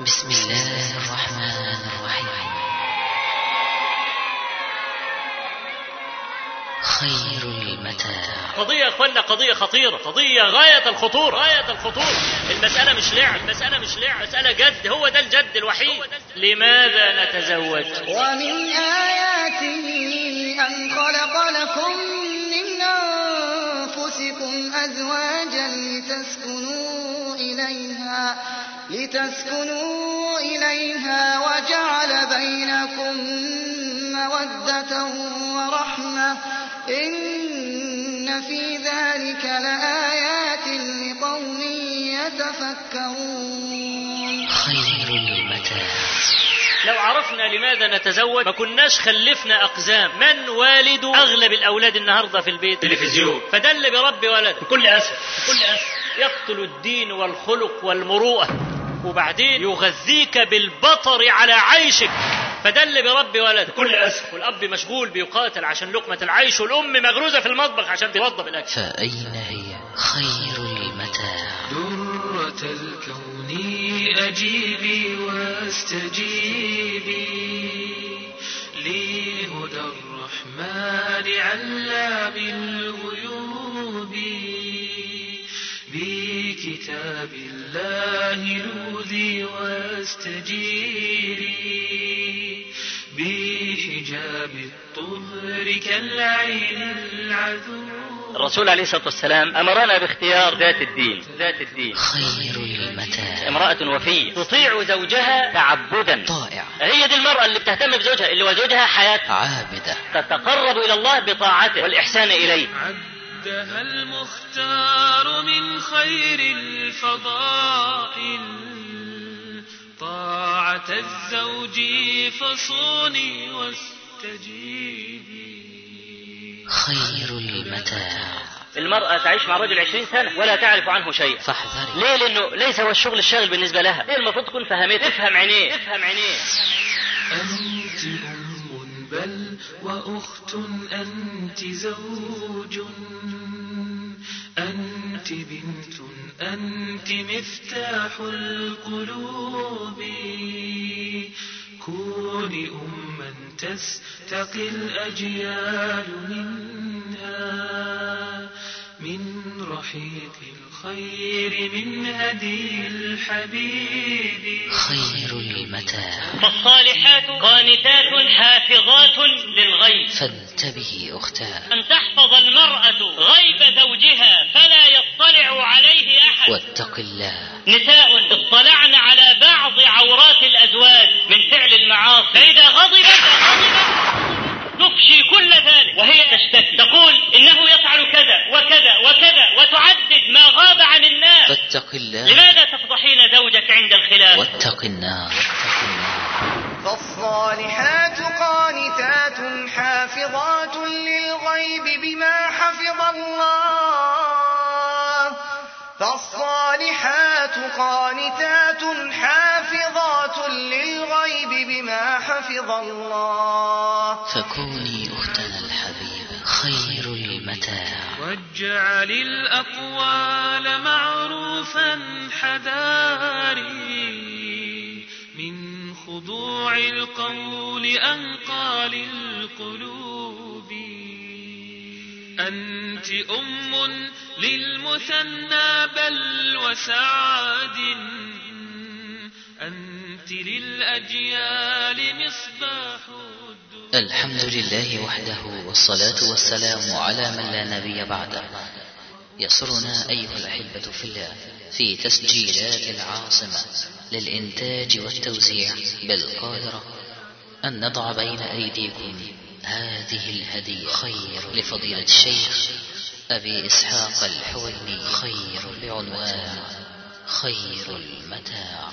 بسم الله الرحمن الرحيم. خير المتاع. قضية يا أخوانا قضية خطيرة قضية غاية الخطورة غاية الخطورة المسألة مش لعب المسألة مش لعب. مسألة جد هو ده الجد الوحيد. لماذا نتزوج؟ ومن آياته أن خلق لكم من أنفسكم أزواجا لتسكنوا إليها. لتسكنوا إليها وجعل بينكم مودة ورحمة إن في ذلك لآيات لقوم يتفكرون. خير المتاع. لو عرفنا لماذا نتزوج ما كناش خلفنا أقزام. من والد أغلب الأولاد النهاردة في البيت؟ تلفزيون. فده اللي بربي ولد بكل أسف. بكل أسف. يقتل الدين والخلق والمروءة. وبعدين يغذيك بالبطر على عيشك. فده اللي بربي ولد. بكل أسف. والأب مشغول بيقاتل عشان لقمة العيش والأم مغروزة في المطبخ عشان توضب الأكل فأين هي خير المتاع؟ درة الكون أجيبي واستجيبي لهدى الرحمن علام الغيوب بكتاب الله لوذي واستجيري. بحجاب الطهر كالعين العذوب الرسول عليه الصلاة والسلام أمرنا باختيار ذات الدين. ذات الدين. خير المتاع. امرأة وفية تطيع زوجها تعبدا. طائع. هي دي المرأة اللي بتهتم بزوجها اللي وزوجها حياتها عابدة. تتقرب إلى الله بطاعته والإحسان إليه. عدها المختار من خير الفضائل طاعة الزوج فصوني واستجيبي. خير المتاع. المرأة تعيش مع رجل عشرين سنة ولا تعرف عنه شيئا. فاحذري. ليه؟ لأنه ليس هو الشغل الشاغل بالنسبة لها. هي المفروض تكون فهمته تفهم عينيه. تفهم عينيه. أنت أم بل وأخت أنت زوج. أنت بنت أنت مفتاح القلوب. كوني أما تستقي الأجيال منها من رحيق الخير من هدي الحبيب. خير المتاع. فالصالحات قانتات حافظات للغيب. فانتبهي أختاه. أن تحفظ المرأة غيب زوجها فلا يطلع عليه أحد. واتق الله. نساء اطلعن على بعض عورات الأزواج من فعل المعاصي. فإذا غضبت. تفشي كل ذلك. وهي تشتكي. تقول إنه يفعل كذا وكذا وكذا وتعدد ما غاب عن الناس. فاتق الله. لماذا تفضحين زوجك عند الخلاف؟ واتق النار. فالصالحات قانتات حافظات للغيب بما حفظ الله. فالصالحات قانتات حافظات بما حفظ الله. فكوني أختنا الحبيبة خير المتاع. واجعل الأقوال معروفا حذاري. من خضوع القول أنقى للقلوب أنت أم للمثنى بل وسعد للأجيال مصباح الدجى الحمد لله وحده والصلاة والسلام على من لا نبي بعده. يسرنا أيها الأحبة في الله في تسجيلات العاصمة للإنتاج والتوزيع. بالقاهرة أن نضع بين أيديكم هذه الهدية خير لفضيلة الشيخ أبي إسحاق الحويني. خير بعنوان خير المتاع.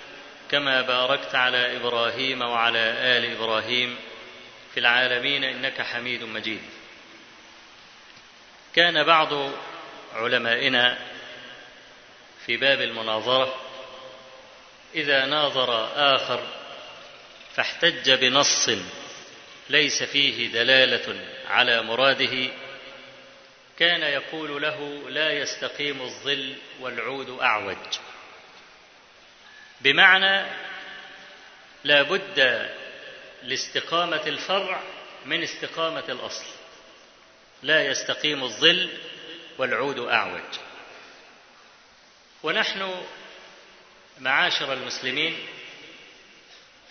كما باركت على إبراهيم وعلى آل إبراهيم في العالمين إنك حميد مجيد. كان بعض علمائنا في باب المناظرة إذا ناظر آخر فاحتج بنص ليس فيه دلالة على مراده. كان يقول له لا يستقيم الظل والعود أعوج. بمعنى لا بد لاستقامة الفرع من استقامة الأصل. لا يستقيم الظل والعود أعوج. ونحن معاشر المسلمين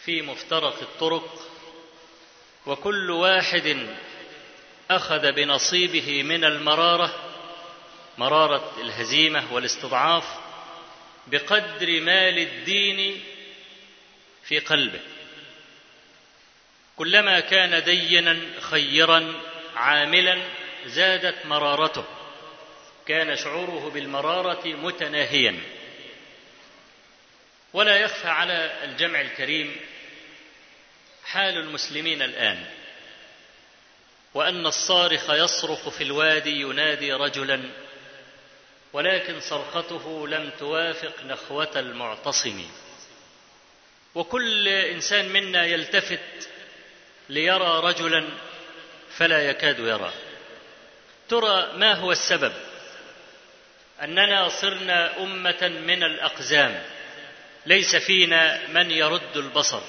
في مفترق الطرق وكل واحد أخذ بنصيبه من المرارة مرارة الهزيمة والاستضعاف بقدر ما للدين في قلبه. كلما كان دينا خيرا عاملا زادت مرارته. كان شعوره بالمرارة متناهيا. ولا يخفى على الجمع الكريم حال المسلمين الآن. وأن الصارخ يصرخ في الوادي ينادي رجلا ولكن صرخته لم توافق نخوة المعتصم. وكل إنسان منا يلتفت ليرى رجلا فلا يكاد يرى. ترى ما هو السبب؟ أننا صرنا أمة من الأقزام. ليس فينا من يرد البصر.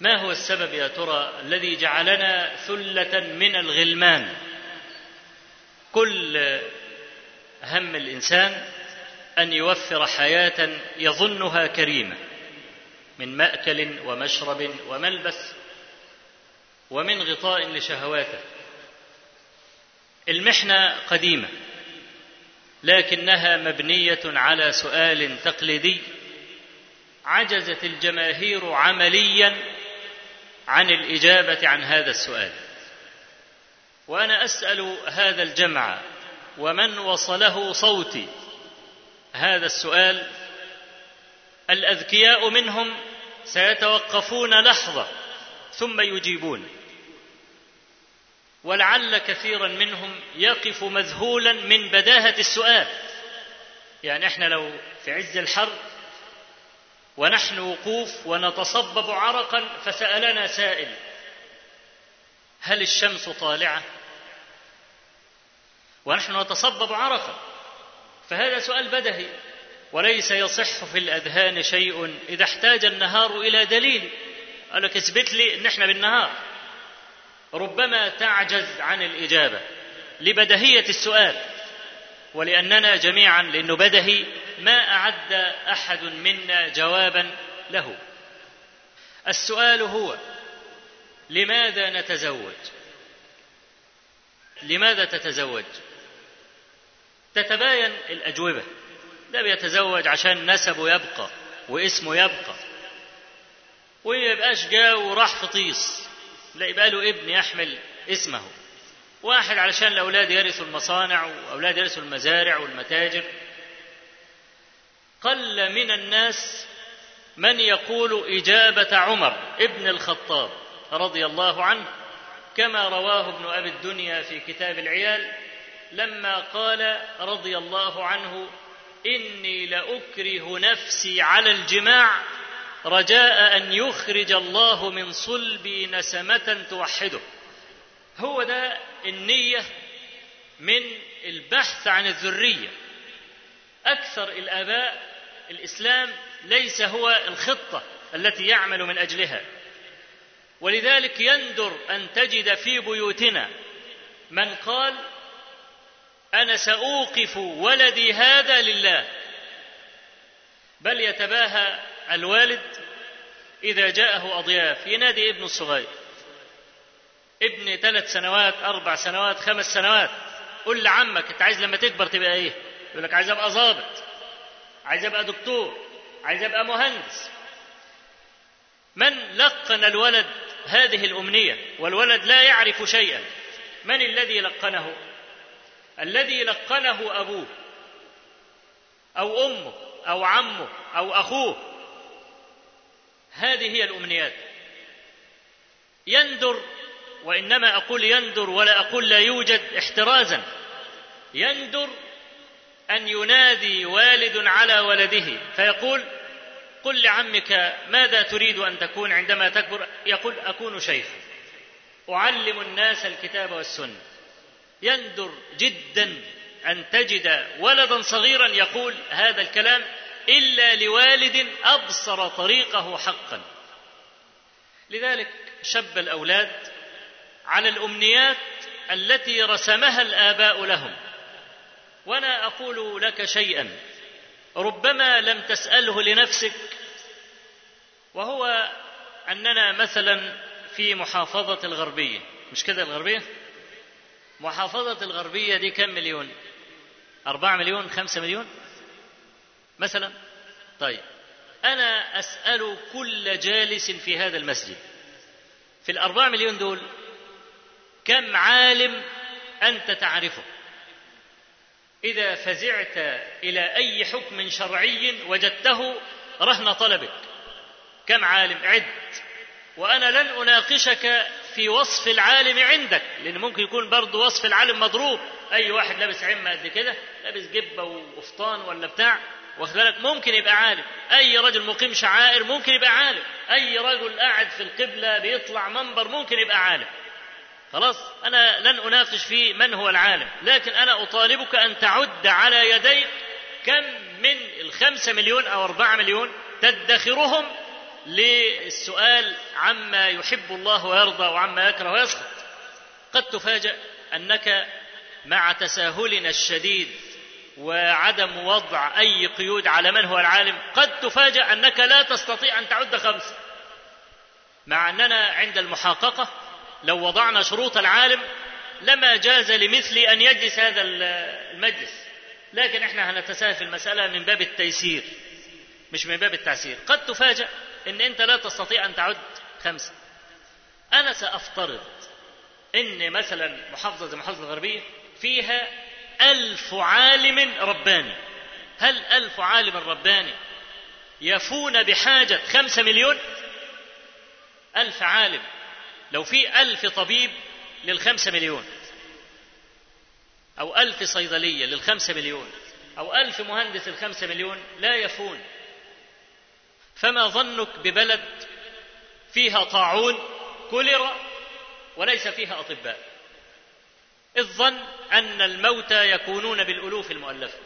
ما هو السبب يا ترى الذي جعلنا ثلة من الغلمان؟ كل هم الإنسان أن يوفر حياة يظنها كريمة من مأكل ومشرب وملبس ومن غطاء لشهواته. المحنة قديمة لكنها مبنية على سؤال تقليدي عجزت الجماهير عمليا عن الإجابة عن هذا السؤال. وأنا أسأل هذا الجمع ومن وصله صوتي؟ هذا السؤال الأذكياء منهم سيتوقفون لحظة ثم يجيبون. ولعل كثيرا منهم يقف مذهولا من بداهة السؤال. يعني إحنا لو في عز الحر ونحن وقوف ونتصبب عرقا فسألنا سائل هل الشمس طالعة؟ ونحن نتصبب عرقا فهذا سؤال بدهي. وليس يصح في الأذهان شيء إذا احتاج النهار إلى دليل. قال لك اثبت لي إن إحنا بالنهار. ربما تعجز عن الإجابة لبدهية السؤال. ولأننا جميعا لأنه بدهي ما أعد أحد منا جوابا له. السؤال هو لماذا نتزوج؟ لماذا تتزوج؟ تتباين الأجوبة. ده بيتزوج عشان نسبه يبقى واسمه يبقى. ويبقاش جا وراح في طيس. لا يبقى له ابن يحمل اسمه. واحد علشان الاولاد يرثوا المصانع وأولاد يرثوا المزارع والمتاجر. قل من الناس من يقول إجابة عمر ابن الخطاب رضي الله عنه كما رواه ابن أبي الدنيا في كتاب العيال لما قال رضي الله عنه إني لأكره نفسي على الجماع رجاء أن يخرج الله من صلبي نسمة توحده. هو ده النية من البحث عن الذرية. أكثر الآباء الإسلام ليس هو الخطة التي يعمل من أجلها. ولذلك يندر أن تجد في بيوتنا من قال أنا سأوقف ولدي هذا لله. بل يتباهى الوالد إذا جاءه أضياف. ينادي ابنه الصغير. ابن ثلاث سنوات أربع سنوات خمس سنوات. قل لعمك أنت عايز لما تكبر تبقى إيه؟ يقول لك عايز أبقى ظابط عايز أبقى دكتور. عايز أبقى مهندس. من لقن الولد هذه الأمنية؟ والولد لا يعرف شيئا. من الذي لقنه؟ الذي لقنه أبوه أو أمه أو عمه أو أخوه. هذه هي الأمنيات. يندر وإنما أقول يندر ولا أقول لا يوجد احترازا. يندر أن ينادي والد على ولده فيقول قل لعمك ماذا تريد أن تكون عندما تكبر؟ يقول أكون شيخا. أعلم الناس الكتاب والسنة. يندر جدا أن تجد ولدا صغيرا يقول هذا الكلام إلا لوالد أبصر طريقه حقا. لذلك شب الأولاد على الأمنيات التي رسمها الآباء لهم. وأنا أقول لك شيئا ربما لم تسأله لنفسك وهو أننا مثلا في محافظة الغربية. مش كده الغربية؟ محافظة الغربية دي كم مليون؟ أربعة مليون خمسة مليون؟ مثلا؟ طيب. أنا أسأل كل جالس في هذا المسجد. في الأربعة مليون دول كم عالم أنت تعرفه؟ إذا فزعت إلى أي حكم شرعي وجدته رهن طلبك. كم عالم؟ عد. وأنا لن أناقشك في وصف العالم عندك لأن ممكن يكون برضه وصف العالم مضروب. أي واحد لابس عمة قد كده لابس جبة وقفطان ولا بتاع واخد بالك؟ ممكن يبقى عالم. أي رجل مقيم شعائر ممكن يبقى عالم. أي رجل قاعد في القبلة بيطلع منبر ممكن يبقى عالم. خلاص؟ أنا لن أناقش في من هو العالم لكن أنا أطالبك أن تعد على يديك كم من الخمسة مليون أو أربعة مليون تدخرهم للسؤال عما يحب الله ويرضى وعما يكره ويسخط. قد تفاجأ أنك مع تساهلنا الشديد وعدم وضع أي قيود على من هو العالم قد تفاجأ أنك لا تستطيع أن تعد خمسة مع أننا عند المحققة لو وضعنا شروط العالم لما جاز لمثلي أن يجلس هذا المجلس. لكن إحنا هنتساهل في المسألة من باب التيسير مش من باب التعسير. قد تفاجأ إن أنت لا تستطيع أن تعد خمسة. أنا سأفترض إن مثلا محافظة زي محافظة الغربية فيها ألف عالم رباني. هل ألف عالم رباني يفون بحاجة خمسة مليون؟ ألف عالم. لو في ألف طبيب للخمسة مليون أو ألف صيدلية للخمسة مليون أو ألف مهندس للخمسة مليون لا يفون. فما ظنك ببلد فيها طاعون كوليرا وليس فيها أطباء. الظن أن الموتى يكونون بالألوف المؤلفة.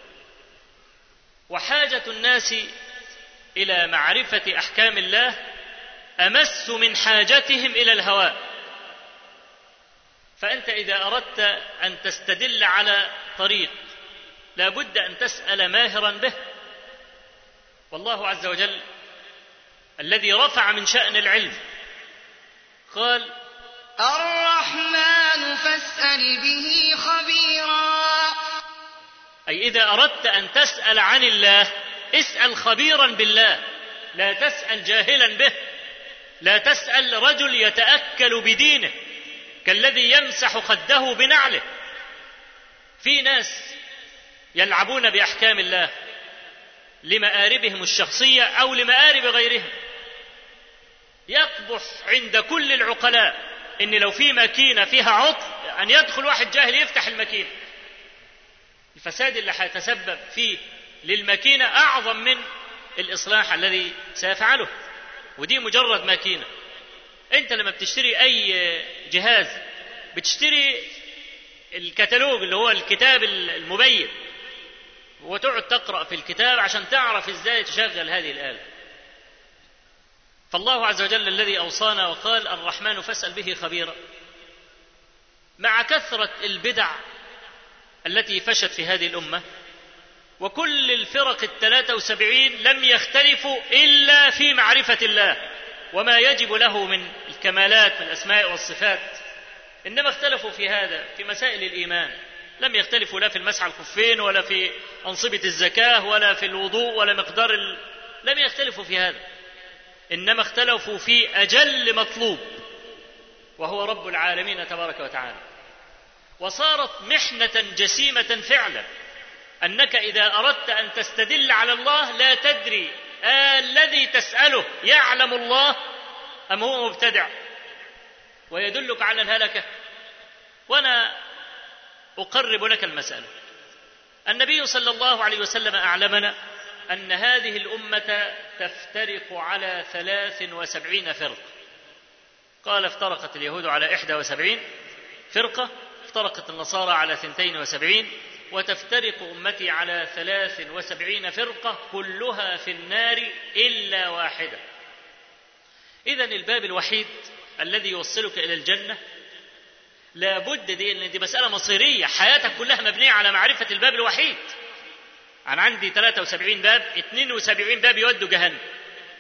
وحاجة الناس إلى معرفة أحكام الله أمس من حاجتهم إلى الهواء. فأنت إذا أردت أن تستدل على طريق لا بد أن تسأل ماهرا به. والله عز وجل الذي رفع من شأن العلم. قال الرحمن فاسأل به خبيرا. أي إذا أردت أن تسأل عن الله اسأل خبيرا بالله. لا تسأل جاهلا به. لا تسأل رجل يتأكل بدينه كالذي يمسح خده بنعله. في ناس يلعبون بأحكام الله لمآربهم الشخصية أو لمآرب غيرهم. يقبح عند كل العقلاء إن لو في ماكينة فيها عطل أن يدخل واحد جاهل يفتح الماكينة. الفساد اللي هيتسبب فيه للماكينة أعظم من الإصلاح الذي سيفعله. ودي مجرد ماكينة. أنت لما بتشتري أي جهاز بتشتري الكتالوج اللي هو الكتاب المبين وتقعد تقرأ في الكتاب عشان تعرف إزاي تشغل هذه الآلة. فالله عز وجل الذي أوصانا وقال الرحمن فاسأل به خبيرا. مع كثرة البدع التي فشت في هذه الأمة وكل الفرق الثلاثة وسبعين لم يختلفوا إلا في معرفة الله وما يجب له من الكمالات من الأسماء والصفات. إنما اختلفوا في هذا في مسائل الإيمان. لم يختلفوا لا في المسح الخفين ولا في أنصبة الزكاة ولا في الوضوء ولا مقدار ال... لم يختلفوا في هذا. إنما اختلفوا في أجل مطلوب وهو رب العالمين تبارك وتعالى. وصارت محنة جسيمة فعلا أنك إذا أردت أن تستدل على الله لا تدري الذي تسأله يعلم الله أم هو مبتدع. ويدلك على الهلكة. وأنا أقرب لك المسألة. النبي صلى الله عليه وسلم أعلمنا أن هذه الأمة تفترق على ثلاث وسبعين فرقة. قال افترقت اليهود على إحدى وسبعين فرقة افترقت النصارى على ثنتين وسبعين وتفترق أمتي على ثلاث وسبعين فرقة كلها في النار إلا واحدة. إذا الباب الوحيد الذي يوصلك إلى الجنة لابد دي إن دي مسألة مصيرية حياتك كلها مبنية على معرفة الباب الوحيد. أنا عندي 73 باب 72 باب يودوا جهنم.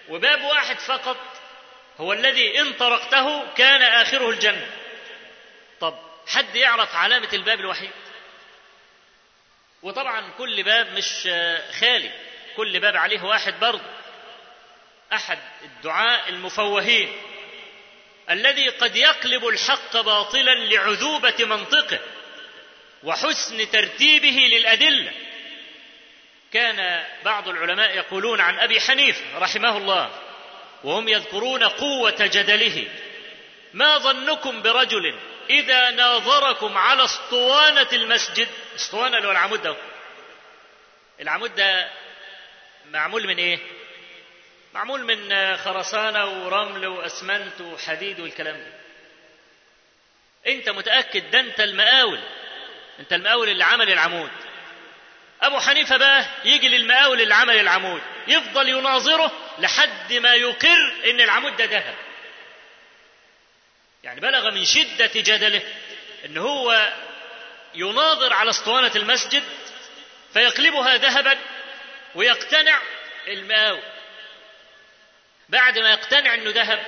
وباب واحد فقط هو الذي إن طرقته كان آخره الجنة. طب حد يعرف علامة الباب الوحيد؟ وطبعا كل باب مش خالي كل باب عليه واحد برضه. أحد الدعاء المفوهين. الذي قد يقلب الحق باطلا لعذوبة منطقه وحسن ترتيبه للأدلة. كان بعض العلماء يقولون عن أبي حنيفة رحمه الله وهم يذكرون قوة جدله. ما ظنكم برجل إذا ناظركم على اسطوانة المسجد؟ اسطوانة اللي هو العمود ده. العمود ده معمول من إيه؟ معمول من خرسانة ورمل وأسمنت وحديد والكلام ده. أنت متأكد ده أنت المقاول أنت المقاول اللي عمل العمود. أبو حنيفة بقى يجي للمقاول اللي عمل العمود يفضل يناظره لحد ما يقر إن العمود ده ذهب. يعني بلغ من شدة جدله إن هو يناظر على أسطوانة المسجد فيقلبها ذهبا ويقتنع المقاول. بعد ما يقتنع إنه ذهب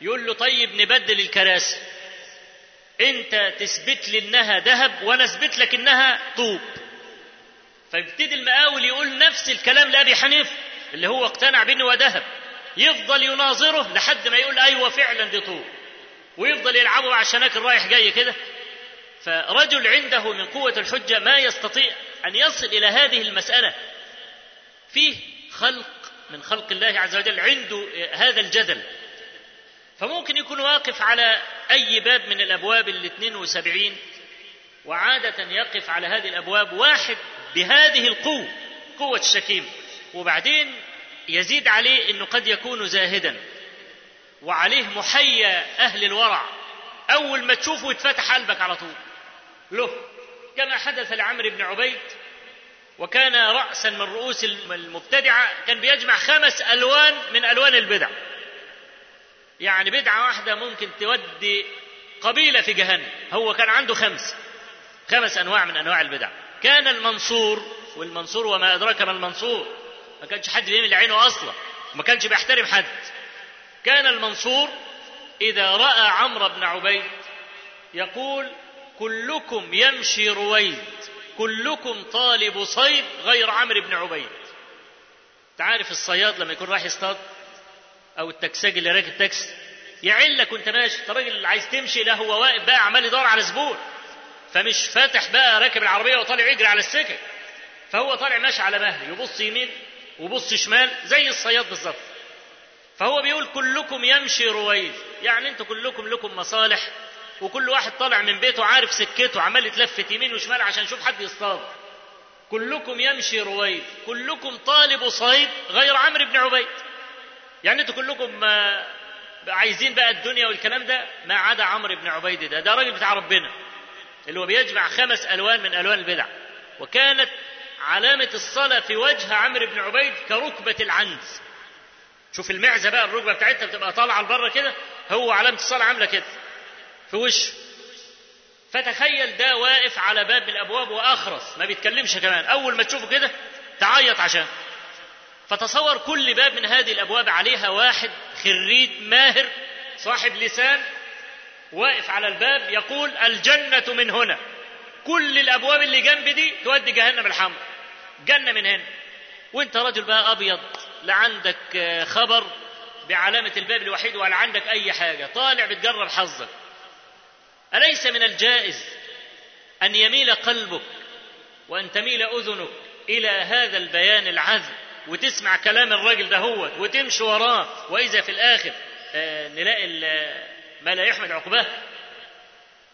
يقول له طيب نبدل الكراسي. أنت تثبت لي إنها ذهب وأنا أثبت لك إنها طوب. فيبتدي المقاول يقول نفس الكلام لأبي حنيفة اللي هو اقتنع بإنه ذهب يفضل يناظره لحد ما يقول أيوه فعلا دي طوب ويفضل يلعبه مع الشناكل رايح جاي كده. فرجل عنده من قوة الحجة ما يستطيع أن يصل إلى هذه المسألة. فيه خلق من خلق الله عز وجل عنده هذا الجدل. فممكن يكون واقف على أي باب من الأبواب ال 72 وعادة يقف على هذه الأبواب واحد بهذه القوة قوة الشكيم. وبعدين يزيد عليه أنه قد يكون زاهدا. وعليه محيا أهل الورع. أول ما تشوفه يتفتح قلبك على طول. له كما حدث لعمرو بن عبيد. وكان رأسا من رؤوس المبتدعة. كان بيجمع خمس ألوان من ألوان البدع. يعني بدعة واحدة ممكن تودي قبيلة في جهنم. هو كان عنده خمس. خمس أنواع من أنواع البدع. كان المنصور والمنصور وما أدراك ما المنصور. ما كانش حد بيملي عينه أصلا ما كانش بيحترم حد. كان المنصور إذا رأى عمرو بن عبيد يقول كلكم يمشي رويد كلكم طالب صيد غير عمرو بن عبيد. تعرف الصياد لما يكون رايح يصطاد أو التاكسجي اللي راكب تاكسي يقول لك وأنت ماشي أنت راجل عايز تمشي لا هو واقف بقى عمال يدور على زبون. فمش فاتح بقى راكب العربية وطالع يجري على السكك فهو طالع ماشي على مهل يبص يمين ويبص شمال زي الصياد بالظبط. فهو بيقول كلكم يمشي رويد. يعني أنتوا كلكم لكم مصالح وكل واحد طالع من بيته عارف سكته عمال يتلفت يمين وشمال عشان يشوف حد يصطاد. كلكم يمشي رويد. كلكم طالب صيد غير عمرو بن عبيد. يعني أنتوا كلكم عايزين بقى الدنيا والكلام ده؟ ما عدا عمرو بن عبيد ده. ده راجل بتاع ربنا. اللي هو بيجمع خمس ألوان من ألوان البدع. وكانت علامة الصلاة في وجه عمرو بن عبيد كركبة العنز. شوف المعزة بقى الركبة بتاعتها بتبقى طالعة لبره كده هو علامة الصلاة عاملة كده. في وشه. فتخيل ده واقف على باب من الأبواب وأخرس. ما بيتكلمش كمان. أول ما تشوفه كده تعيط عشان. فتصور كل باب من هذه الأبواب عليها واحد خريج ماهر صاحب لسان واقف على الباب يقول الجنة من هنا. كل الأبواب اللي جنب دي تودي جهنم الحمر. جنة من هنا. وانت راجل بقى أبيض لا عندك خبر بعلامة الباب الوحيد ولا عندك أي حاجة. طالع بتجرب حظك. أليس من الجائز أن يميل قلبك وأن تميل أذنك إلى هذا البيان العذب وتسمع كلام الراجل ده هو وتمشي وراه؟ وإذا في الآخر آه نلاقي ما لا يحمد عقباه.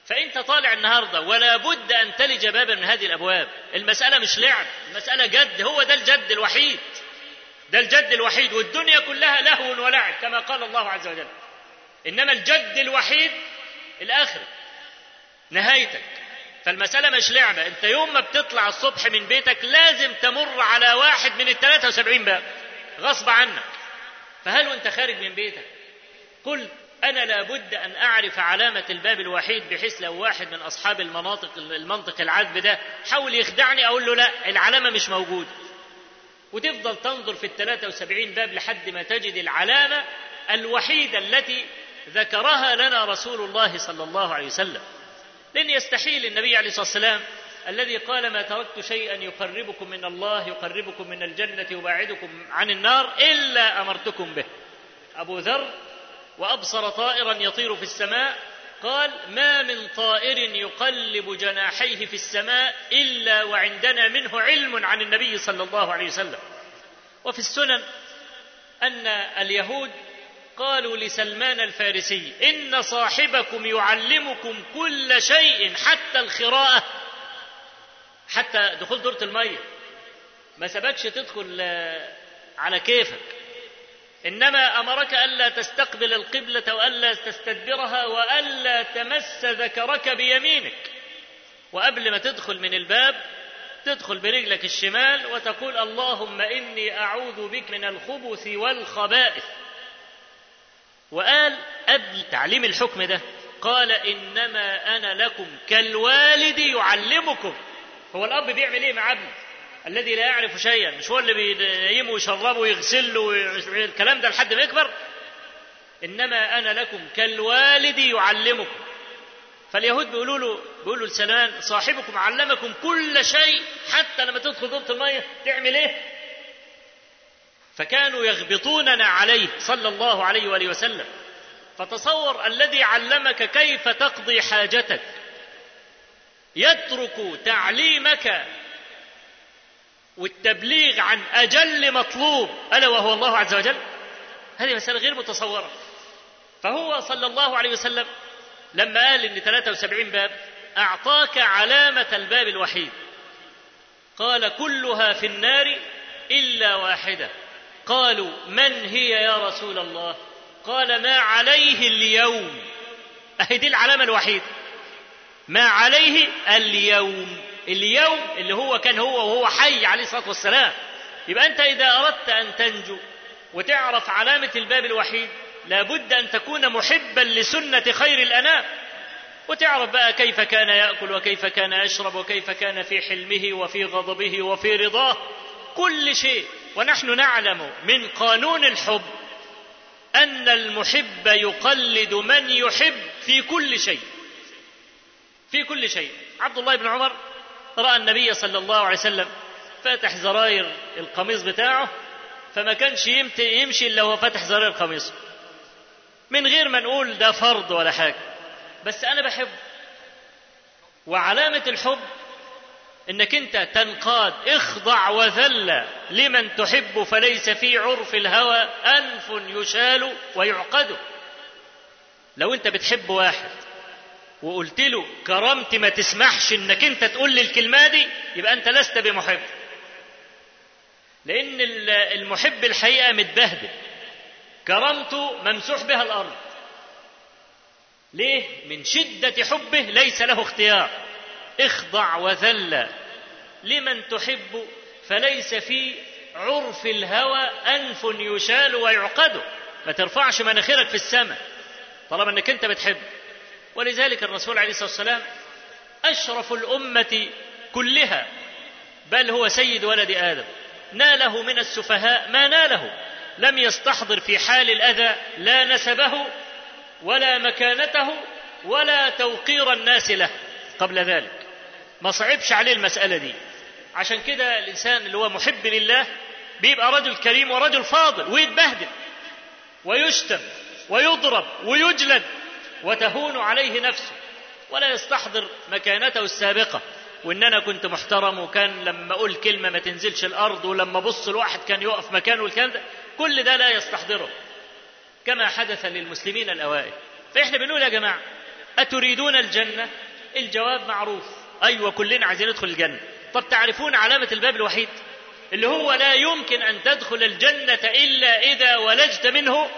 فأنت طالع النهاردة ولا بد أن تلج بابا من هذه الأبواب. المسألة مش لعب المسألة جد. هو ده الجد الوحيد. ده الجد الوحيد والدنيا كلها لهو ولعب كما قال الله عز وجل. إنما الجد الوحيد الآخرة نهايتك. فالمسألة مش لعبة. أنت يوم ما بتطلع الصبح من بيتك لازم تمر على واحد من ال 73 باب غصب عنك. فهل وأنت خارج من بيتك؟ قل أنا لابد أن أعرف علامة الباب الوحيد بحيث لو واحد من أصحاب المناطق المنطق العذب ده حاول يخدعني أقول له لا العلامة مش موجودة وتفضل تنظر في ال 73 باب لحد ما تجد العلامة الوحيدة التي ذكرها لنا رسول الله صلى الله عليه وسلم. لأن يستحيل النبي عليه الصلاة والسلام الذي قال ما تركت شيئا يقربكم من الله يقربكم من الجنة يباعدكم عن النار إلا أمرتكم به. أبو ذر وأبصر طائرا يطير في السماء قال ما من طائر يقلب جناحيه في السماء إلا وعندنا منه علم عن النبي صلى الله عليه وسلم. وفي السنن أن اليهود قالوا لسلمان الفارسي إن صاحبكم يعلمكم كل شيء حتى الخراءة. حتى دخول دورة المية. ما سبكش تدخل على كيفك. إنما أمرك ألا تستقبل القبلة وألا تستدبرها وألا تمس ذكرك بيمينك. وقبل ما تدخل من الباب تدخل برجلك الشمال وتقول اللهم إني أعوذ بك من الخبث والخبائث. وقال قبل تعليم الحكم ده قال إنما أنا لكم كالوالد يعلمكم. هو الأب بيعمل إيه مع ابنه؟ الذي لا يعرف شيئا. مش هو اللي بينيمه ويشربه ويغسله الكلام ده لحد ما يكبر؟ إنما أنا لكم كالوالد يعلمكم. فاليهود بيقولوا له بيقولوا لسلمان صاحبكم علمكم كل شيء حتى لما تدخل دورة المية تعمل إيه؟ فكانوا يغبطوننا عليه صلى الله عليه وآله وسلم. فتصور الذي علمك كيف تقضي حاجتك. يترك تعليمك والتبليغ عن أجل مطلوب ألا وهو الله عز وجل؟ هذه مسألة غير متصورة. فهو صلى الله عليه وسلم لما قال إن 73 باب أعطاك علامة الباب الوحيد. قال كلها في النار إلا واحدة. قالوا من هي يا رسول الله؟ قال ما عليه اليوم. أهي دي العلامة الوحيده ما عليه اليوم. اليوم اللي هو كان هو وهو حي عليه الصلاة والسلام. يبقى أنت إذا أردت أن تنجو وتعرف علامة الباب الوحيد لابد أن تكون محبا لسنة خير الأنام. وتعرف بقى كيف كان يأكل وكيف كان يشرب وكيف كان في حلمه وفي غضبه وفي رضاه. كل شيء. ونحن نعلم من قانون الحب أن المحب يقلد من يحب في كل شيء. في كل شيء. عبد الله بن عمر رأى النبي صلى الله عليه وسلم فاتح زراير القميص بتاعه فما كانش يمشي إلا هو فاتح زراير قميصه من غير ما نقول ده فرض ولا حاجة بس أنا بحب. وعلامة الحب إنك أنت تنقاد اخضع وذل لمن تحب فليس في عرف الهوى انف يشال ويعقد. لو أنت بتحب واحد وقلت له كرامتي ما تسمحش إنك أنت تقول لي الكلمة دي يبقى أنت لست بمحب. لأن المحب الحقيقة متبهدل. كرامته ممسوح بها الأرض. ليه؟ من شدة حبه ليس له اختيار. اخضع وذل. لمن تحب؟ فليس في عرف الهوى أنف يشال ويعقد. ما ترفعش مناخيرك في السماء. طالما إنك أنت بتحب. ولذلك الرسول عليه الصلاة والسلام أشرف الأمة كلها بل هو سيد ولد آدم. ناله من السفهاء ما ناله لم يستحضر في حال الأذى لا نسبه ولا مكانته ولا توقير الناس له قبل ذلك. ما صعبش عليه المسألة دي. عشان كده الإنسان اللي هو محب لله بيبقى رجل كريم ورجل فاضل ويتبهدل ويشتم ويضرب ويجلد. وتهون عليه نفسه ولا يستحضر مكانته السابقة. وإن أنا كنت محترم وكان لما أقول كلمة ما تنزلش الأرض ولما أبص لواحد كان يقف مكانه والكلام ده كل ده لا يستحضره. كما حدث للمسلمين الأوائل. فإحنا بنقول يا جماعة أتريدون الجنة؟ الجواب معروف. أيوه كلنا عايزين ندخل الجنة. طب تعرفون علامة الباب الوحيد؟ اللي هو لا يمكن أن تدخل الجنة إلا إذا ولجت منه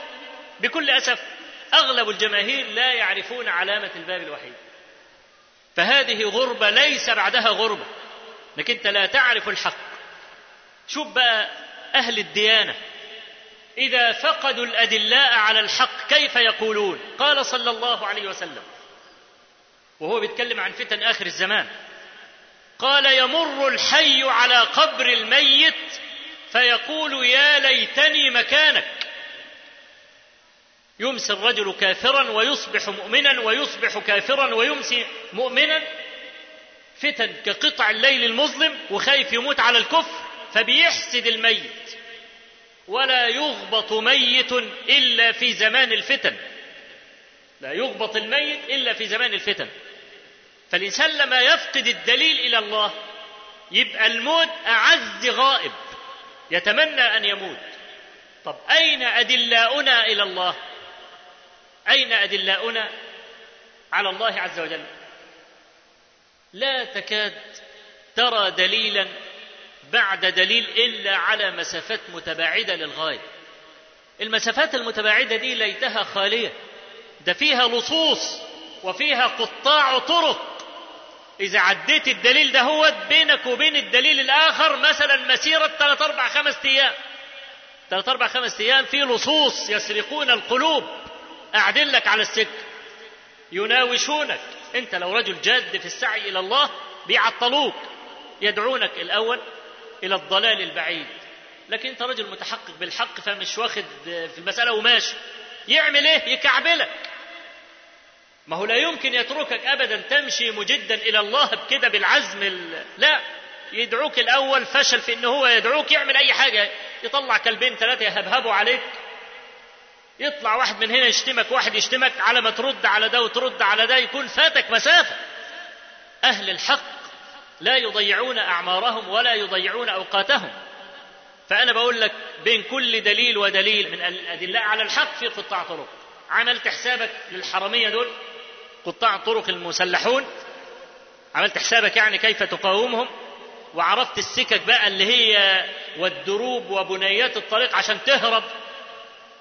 بكل أسف. أغلب الجماهير لا يعرفون علامة الباب الوحيد. فهذه غربة ليس بعدها غربة انك أنت لا تعرف الحق. شوف بقى أهل الديانة إذا فقدوا الأدلاء على الحق كيف يقولون؟ قال صلى الله عليه وسلم وهو بيتكلم عن فتن آخر الزمان قال يمر الحي على قبر الميت فيقول يا ليتني مكانك. يمسي الرجل كافرا ويصبح مؤمنا ويصبح كافرا ويمسي مؤمنا فتن كقطع الليل المظلم وخايف يموت على الكفر فبيحسد الميت. ولا يغبط ميت إلا في زمان الفتن. لا يغبط الميت إلا في زمان الفتن. فالإنسان لما يفقد الدليل إلى الله يبقى الموت أعز غائب يتمنى أن يموت. طب أين أدلاؤنا إلى الله؟ أين أدلاؤنا على الله عز وجل؟ لا تكاد ترى دليلا بعد دليل إلا على مسافات متباعدة للغاية. المسافات المتباعدة دي ليتها خالية. ده فيها لصوص وفيها قطاع طرق. إذا عديت الدليل ده هو بينك وبين الدليل الآخر مثلا مسيرة ثلاث أربع خمس أيام. ثلاث أربع خمس أيام في لصوص يسرقون القلوب. قاعدين لك على السكة يناوشونك. أنت لو رجل جاد في السعي إلى الله بيعطلوك. يدعونك الأول إلى الضلال البعيد. لكن أنت رجل متحقق بالحق فمش واخد في المسألة وماشي. يعمل إيه؟ يكعبلك. ما هو لا يمكن يتركك ابدا تمشي مجدا إلى الله بكده بالعزم ال... لا. يدعوك الأول فشل في إن هو يدعوك يعمل أي حاجة. يطلع كلبين ثلاثة يهبهبوا عليك. يطلع واحد من هنا يشتمك واحد يشتمك على ما ترد على ده وترد على ده يكون فاتك مسافة. أهل الحق لا يضيعون أعمارهم ولا يضيعون أوقاتهم. فأنا بقول لك بين كل دليل ودليل من الأدلة على الحق في قطاع طرق. عملت حسابك للحرمية دول؟ قطاع الطرق المسلحون؟ عملت حسابك يعني كيف تقاومهم؟ وعرفت السكك بقى اللي هي والدروب وبنيات الطريق عشان تهرب؟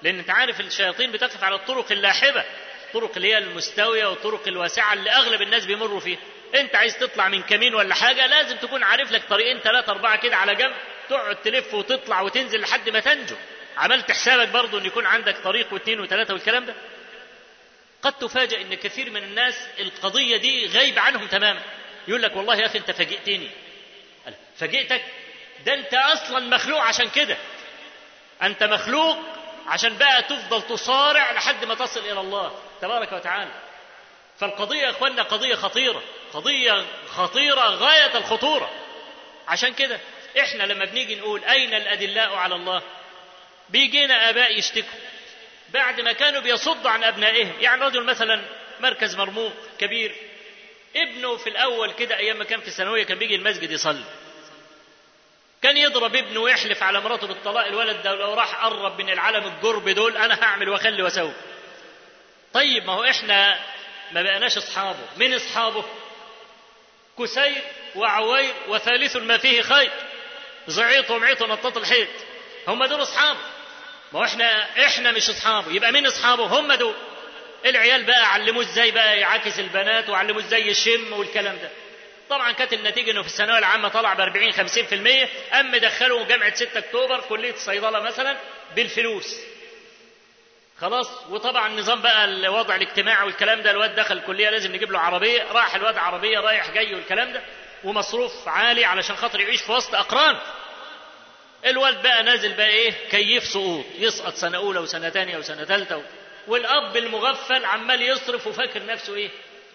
لأن أنت عارف الشياطين بتقف على الطرق اللاحبه الطرق اللي هي المستوية والطرق الواسعة اللي أغلب الناس بيمروا فيها. أنت عايز تطلع من كمين ولا حاجة لازم تكون عارف لك طريقين ثلاثة أربعة كده على جنب تقعد تلف وتطلع وتنزل لحد ما تنجو. عملت حسابك برضه إن يكون عندك طريق واثنين وثلاثه والكلام ده؟ قد تفاجأ إن كثير من الناس القضية دي غايب عنهم تماما. يقول لك والله يا أخي أنت فاجئتني. فاجئتك؟ ده أنت أصلا مخلوق عشان كده. أنت مخلوق عشان بقى تفضل تصارع لحد ما تصل إلى الله. تبارك وتعالى. فالقضية يا إخواننا قضية خطيرة. قضية خطيرة غاية الخطورة. عشان كده إحنا لما بنيجي نقول أين الأدلاء على الله؟ بيجينا آباء يشتكوا. بعد ما كانوا بيصدوا عن أبنائهم. يعني رجل مثلا مركز مرموق كبير. ابنه في الأول كده أيام ما كان في الثانوية كان بيجي المسجد يصلي. كان يضرب ابنه ويحلف على مراته بالطلاق الولد ده لو راح قرب من العالم الجرب دول أنا هعمل وأخلي وأسوي. طيب ما هو إحنا ما بقناش أصحابه. من أصحابه؟ كسير وعوير وثالث ما فيه خير زعيط ومعيط ونطاط الحيط. هم دول اصحابه ما هو إحنا إحنا مش اصحابه يبقى مين أصحابه؟ هم دول. العيال بقى علموه إزاي بقى يعاكس البنات وعلموه إزاي يشم والكلام ده. طبعا كانت النتيجة إنه في الثانوية العامة طلع ب 40 50% أما دخلوا جامعة 6 أكتوبر كلية الصيدلة مثلا بالفلوس. خلاص؟ وطبعا النظام بقى الوضع الاجتماعي والكلام ده الواد دخل الكليه لازم نجيب له عربية راح الواد عربية رايح جاي والكلام ده ومصروف عالي علشان خاطر يعيش في وسط أقران. الولد بقى نازل بقى إيه؟ كيف سقوط يسقط سنة أولى وسنة ثانية وسنة ثالثه والأب المغفل عمال يصرف وفاكر نفسه إيه؟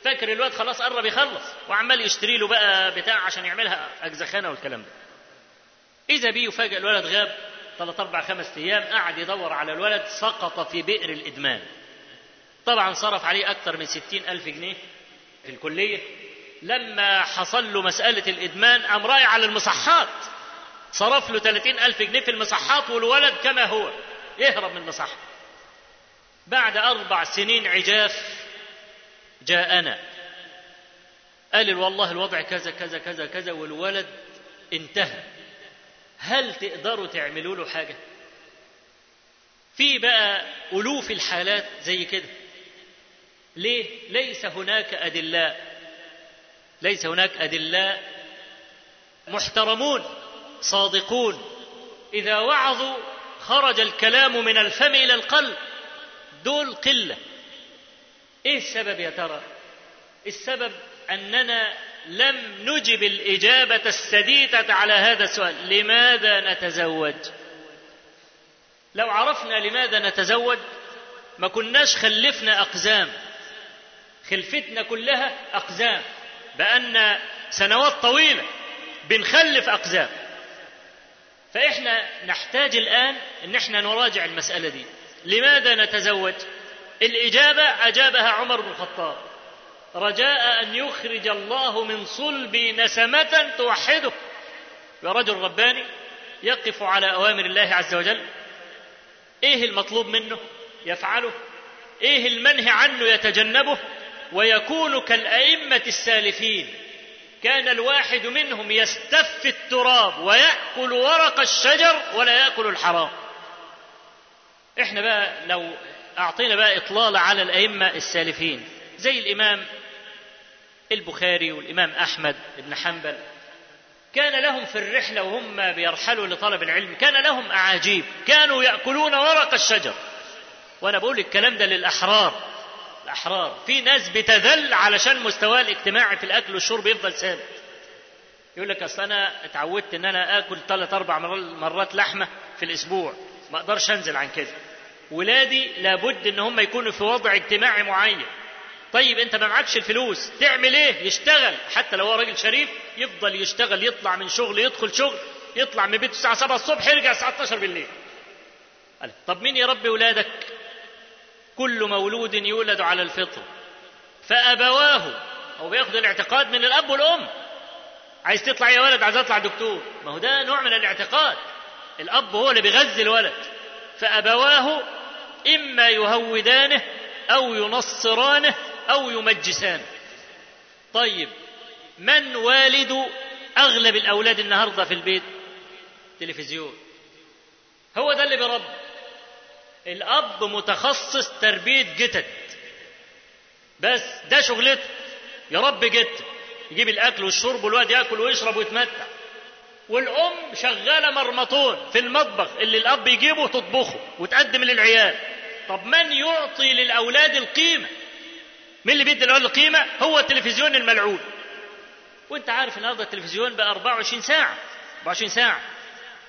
فاكر الواد خلاص قرب يخلص وعمال يشتري له بقى بتاع عشان يعملها أجزخانة والكلام ده. إذا بيه يفاجئ الولد غاب ثلاث أربع خمس أيام قعد يدور على الولد سقط في بئر الإدمان. طبعا صرف عليه أكثر من ستين ألف جنيه في الكلية. لما حصل له مسألة الإدمان قام رايح على المصحات. صرف له 30 ألف جنيه في المصحات والولد كما هو. يهرب من المصحة. بعد أربع سنين عجاف جاءنا. قال والله الوضع كذا كذا كذا كذا والولد انتهى. هل تقدروا تعملوا له حاجة؟ في بقى ألوف الحالات زي كده. ليه؟ ليس هناك أدلاء. ليس هناك أدلاء. محترمون صادقون. إذا وعظوا خرج الكلام من الفم إلى القلب. دول قلة. إيه السبب يا ترى؟ السبب أننا لم نجب الإجابة السديدة على هذا السؤال. لماذا نتزوج؟ لو عرفنا لماذا نتزوج ما كناش خلفنا أقزام. خلفتنا كلها أقزام. بأن سنوات طويلة بنخلف أقزام. فإحنا نحتاج الآن أن إحنا نراجع المسألة دي. لماذا نتزوج؟ الإجابة أجابها عمر بن الخطاب. رجاء أن يخرج الله من صلبي نسمة توحده. رجل رباني يقف على أوامر الله عز وجل. إيه المطلوب منه؟ يفعله. إيه المنهي عنه؟ يتجنبه. ويكون كالأئمة السالفين. كان الواحد منهم يستف التراب ويأكل ورق الشجر ولا يأكل الحرام. إحنا بقى لو أعطينا بقى إطلالة على الأئمة السالفين زي الإمام البخاري والإمام أحمد بن حنبل. كان لهم في الرحلة وهم بيرحلوا لطلب العلم كان لهم أعاجيب كانوا يأكلون ورق الشجر. وأنا بقول الكلام ده للأحرار. الأحرار في ناس بتذل علشان مستواه الاجتماعي في الأكل والشرب يفضل ثابت. يقول لك أصل أنا اتعودت إن أنا آكل ثلاث أربع مرات لحمة في الأسبوع ما أقدرش أنزل عن كده. ولادي لابد إن هم يكونوا في وضع اجتماعي معين. طيب أنت ما معكش الفلوس تعمل إيه؟ يشتغل. حتى لو هو راجل شريف يفضل يشتغل يطلع من شغل يدخل شغل يطلع من بيته الساعة 7 الصبح يرجع الساعة 12 بالليل. قال طب مين يربي ولادك؟ كل مولود يولد على الفطر. فأبواه هو بياخد الاعتقاد من الأب والأم. عايز تطلع يا ولد عايز أطلع دكتور. ما هو ده نوع من الاعتقاد. الأب هو اللي بيغذي الولد. فأبواه إما يهودانه أو ينصرانه أو يمجسان طيب من والد أغلب الأولاد النهاردة في البيت؟ تلفزيون. هو ده اللي بيربي. الأب متخصص تربية جتت بس ده شغلته يربي جت يجيب الأكل والشرب والواد يأكل ويشرب ويتمتع. والأم شغالة مرمطون في المطبخ اللي الأب يجيبه تطبخه وتقدم للعيال. طب من يعطي للأولاد القيمة؟ مين اللي بيدي الأولاد القيمة؟ هو التلفزيون الملعون. وانت عارف النهارده التلفزيون بقى 24 ساعة. 24 ساعة.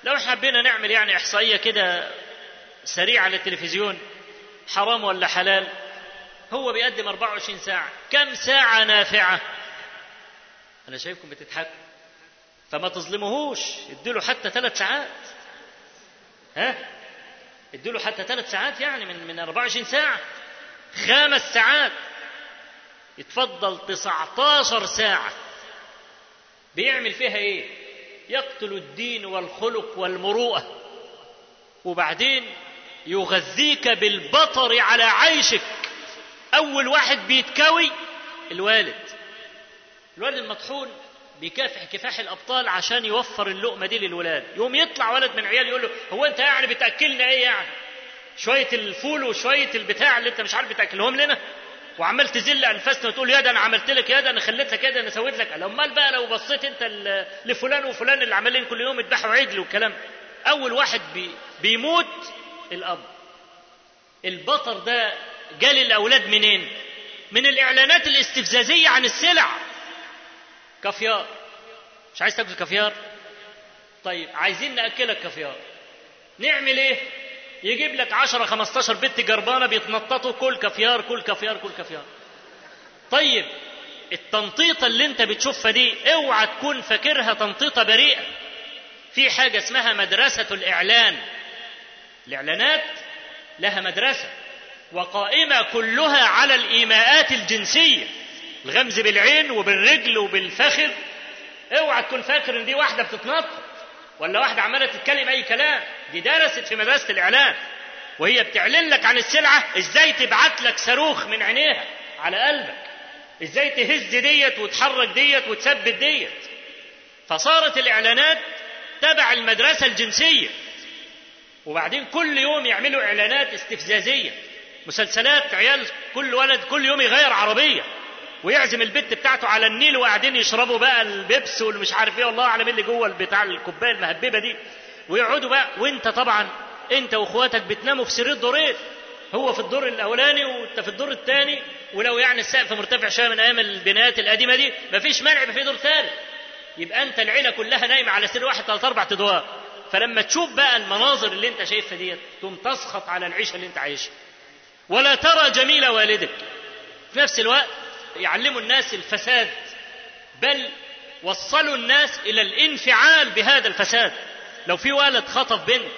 لو حبينا نعمل يعني إحصائية كده سريعة للتلفزيون حرام ولا حلال؟ هو بيقدم 24 ساعة. كم ساعة نافعة؟ أنا شايفكم بتضحكوا فما تظلموهوش اديله حتى ثلاث ساعات. ها؟ اديله حتى ثلاث ساعات يعني من من 24 ساعة. خمس ساعات. يتفضل 19 ساعة. بيعمل فيها إيه؟ يقتل الدين والخلق والمروءة. وبعدين يغذيك بالبطر على عيشك. أول واحد بيتكوي الوالد. الوالد المطحون بيكافح كفاح الأبطال عشان يوفر اللقمة دي للولاد. يوم يطلع ولد من عيال يقول له هو أنت يعني بتأكلنا إيه يعني؟ شوية الفول وشوية البتاع اللي أنت مش عارف بتأكلهم لنا؟ وعمال تزل أنفاسنا وتقول يا ده أنا عملت لك يا ده أنا خليت لك يا ده أنا سويت لك. أمال بقى لو بصيت أنت لفلان وفلان اللي عمالين كل يوم يذبحوا عجل والكلام أول واحد بي بيموت الأب. البطر ده جا للأولاد منين؟ من الإعلانات الاستفزازية عن السلع. كافيار. مش عايز تاكل كافيار؟ طيب عايزين ناكلك كافيار. نعمل إيه؟ يجيب لك 10 15 بنت جربانة بيتنططوا كل كافيار كل كافيار كل كافيار. طيب التنطيطة اللي انت بتشوفها دي اوعى تكون فاكرها تنطيطة بريئة. في حاجة اسمها مدرسة الإعلان. الإعلانات لها مدرسة وقائمة كلها على الإيماءات الجنسية. الغمز بالعين وبالرجل وبالفخذ. اوعى تكون فاكر إن دي واحدة بتتنطط ولا واحدة عمالة تتكلم أي كلام. دي درست في مدرسة الاعلان وهي بتعلن لك عن السلعة إزاي تبعت لك صاروخ من عينيها على قلبك؟ إزاي تهز ديت وتحرك ديت وتثبت ديت؟ فصارت الإعلانات تبع المدرسة الجنسية. وبعدين كل يوم يعملوا إعلانات استفزازية. مسلسلات عيال كل ولد كل يوم يغير عربية. ويعزم البت بتاعته على النيل وقاعدين يشربوا بقى البيبس واللي مش عارف إيه. والله اعلم اللي جوه بتاع الكوباية المهببة دي. ويقعدوا بقى وانت طبعا انت واخواتك بتناموا في سرير دورين هو في الدور الأولاني وانت في الدور الثاني ولو يعني السقف مرتفع شوية من أيام البنايات القديمة دي مفيش مانع يبقى في دور ثالث يبقى أنت العيلة كلها نايمة على سرير واحد ثلاث أربع أدوار. فلما تشوف بقى المناظر اللي انت شايفها ديت تقوم تسخط على العيشة اللي انت عايشها. ولا ترى جميل والدك. في نفس الوقت يعلموا الناس الفساد بل وصلوا الناس إلى الانفعال بهذا الفساد. لو في ولد خطف بنت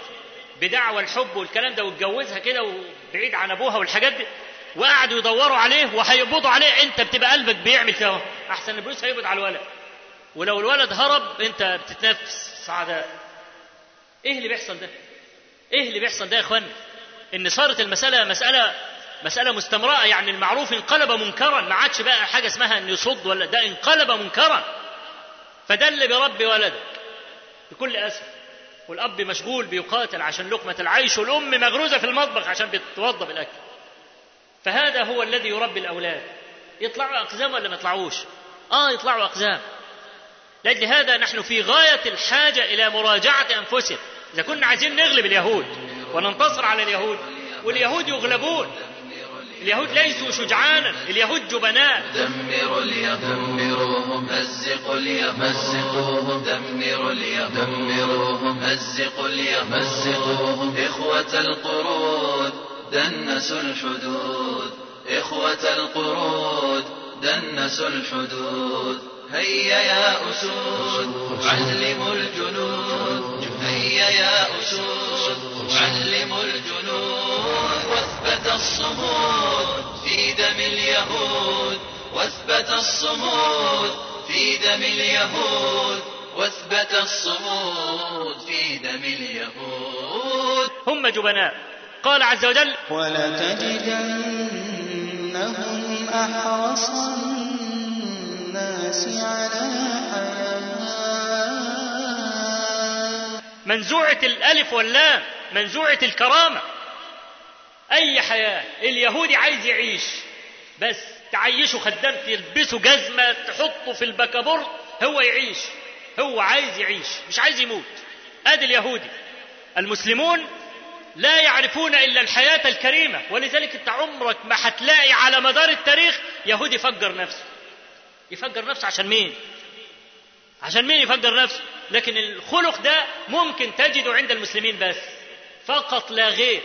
بدعوى الحب والكلام ده واتجوزها كده وبعيد عن أبوها والحاجات دي وقعدوا يدوروا عليه وهيقبضوا عليه أنت بتبقى قلبك بيعمل كده أحسن البوليس هيقبض على الولد. ولو الولد هرب أنت بتتنافس. سعداء. إيه اللي بيحصل ده؟ إيه اللي بيحصل ده يا اخوان إن صارت المسألة مسألة مسألة مستمرة يعني المعروف انقلب منكرا ما عادش بقى حاجة اسمها إن يصد ولا ده انقلب منكرا. فده اللي بيربي ولدك. بكل أسف. والأب مشغول بيقاتل عشان لقمة العيش والأم مغروزة في المطبخ عشان بتوضب الأكل. فهذا هو الذي يربي الأولاد. يطلعوا أقزام ولا ما يطلعوش؟ آه يطلعوا أقزام. لأجل هذا نحن في غاية الحاجة إلى مراجعة أنفسنا. إذا كنا عايزين نغلب اليهود وننتصر على اليهود واليهود يغلبون. اليهود ليسوا شجعانا اليهود جبناء. دمروا اليهود دمروهم مزقوا اليهود مزقوهم دمروا اليهود دمروهم مزقوا اليهود مزقوهم إخوة القرود دنسوا الحدود. إخوة القرود دنسوا الحدود. هيا يا أسود علموا الجنود. هيا يا أسود علموا الجنود. واثبت الصمود في دم اليهود واثبت الصمود في دم اليهود واثبت الصمود في دم اليهود. هم جبناء. قال عز وجل ولتجدنهم أحرص الناس على حياة. منزوعة الألف واللام منزوعة الكرامة. أي حياة؟ اليهودي عايز يعيش. بس تعيشه خدام تلبسه جزمة تحطه في البكابورت هو يعيش. هو عايز يعيش مش عايز يموت. أدي اليهودي. المسلمون لا يعرفون إلا الحياة الكريمة. ولذلك أنت عمرك ما هتلاقي على مدار التاريخ يهودي يفجر نفسه. يفجر نفسه عشان مين؟ عشان مين يفجر نفسه؟ لكن الخلق ده ممكن تجده عند المسلمين بس. فقط لا غير.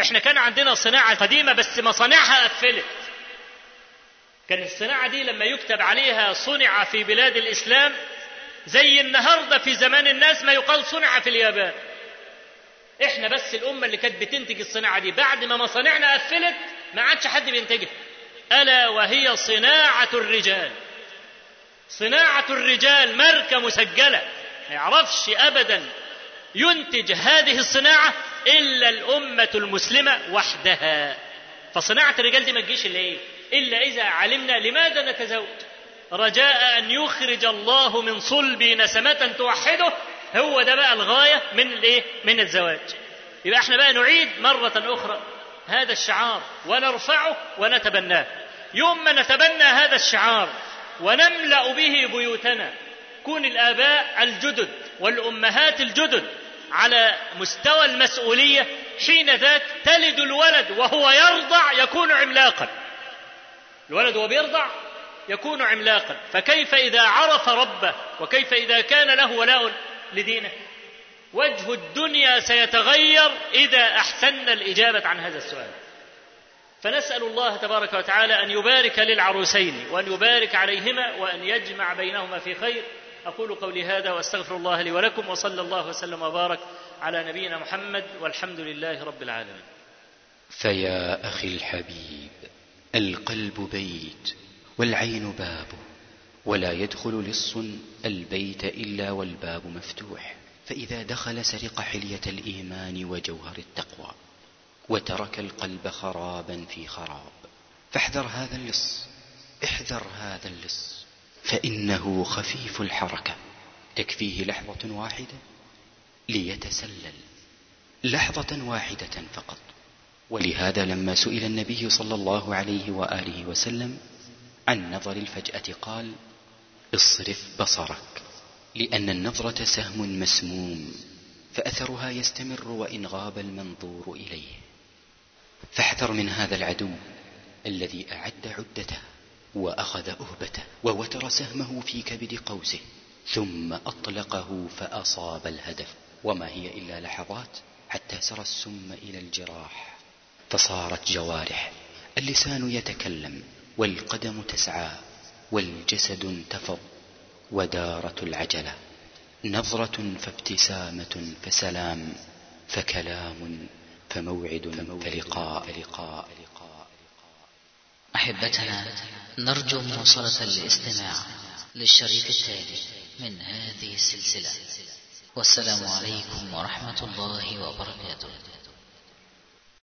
إحنا كان عندنا صناعة قديمة بس مصانعها قفلت. كان الصناعة دي لما يكتب عليها صنع في بلاد الإسلام زي النهارده في زمان الناس ما يقال صنع في اليابان. إحنا بس الأمة اللي كانت بتنتج الصناعة دي بعد ما مصانعنا قفلت ما عادش حد بينتجها. ألا وهي صناعة الرجال. صناعة الرجال ماركة مسجلة. ما يعرفش ابدا ينتج هذه الصناعة إلا الأمة المسلمة وحدها. فصناعة الرجال دي ما تجيش إلا إيه؟ إلا إذا علمنا لماذا نتزوج. رجاء أن يخرج الله من صلبي نسمة توحده. هو ده بقى الغاية من الإيه؟ من الزواج. يبقى إحنا بقى نعيد مرة أخرى هذا الشعار ونرفعه ونتبناه. يوم ما نتبنى هذا الشعار ونملأ به بيوتنا كون الآباء الجدد والأمهات الجدد على مستوى المسؤولية حين ذاك تلد الولد وهو يرضع يكون عملاقا. الولد وهو بيرضع يكون عملاقا. فكيف إذا عرف ربه وكيف إذا كان له ولاء لدينه؟ وجه الدنيا سيتغير إذا أحسن الإجابة عن هذا السؤال. فنسأل الله تبارك وتعالى أن يبارك للعروسين وأن يبارك عليهما وأن يجمع بينهما في خير. أقول قولي هذا وأستغفر الله لي ولكم وصلى الله وسلم وبارك على نبينا محمد والحمد لله رب العالمين. فيا أخي الحبيب القلب بيت والعين باب ولا يدخل لص البيت إلا والباب مفتوح. فإذا دخل سرق حلية الإيمان وجوهر التقوى وترك القلب خرابا في خراب. فاحذر هذا اللص احذر هذا اللص. فإنه خفيف الحركة. تكفيه لحظة واحدة ليتسلل. لحظة واحدة فقط. ولهذا لما سئل النبي صلى الله عليه وآله وسلم عن نظر الفجأة قال اصرف بصرك لأن النظرة سهم مسموم فأثرها يستمر وإن غاب المنظور إليه. فاحذر من هذا العدو الذي أعد عدته. وأخذ أهبته ووتر سهمه في كبد قوسه ثم أطلقه فأصاب الهدف. وما هي إلا لحظات حتى سرى السم إلى الجراح. فصارت جوارح اللسان يتكلم والقدم تسعى والجسد انتفض ودارت العجلة. نظرة فابتسامة فسلام فكلام فموعد فلقاء لقاء أحبتنا نرجو مواصلة الاستماع للشريط التالي من هذه السلسلة. والسلام عليكم ورحمة الله وبركاته.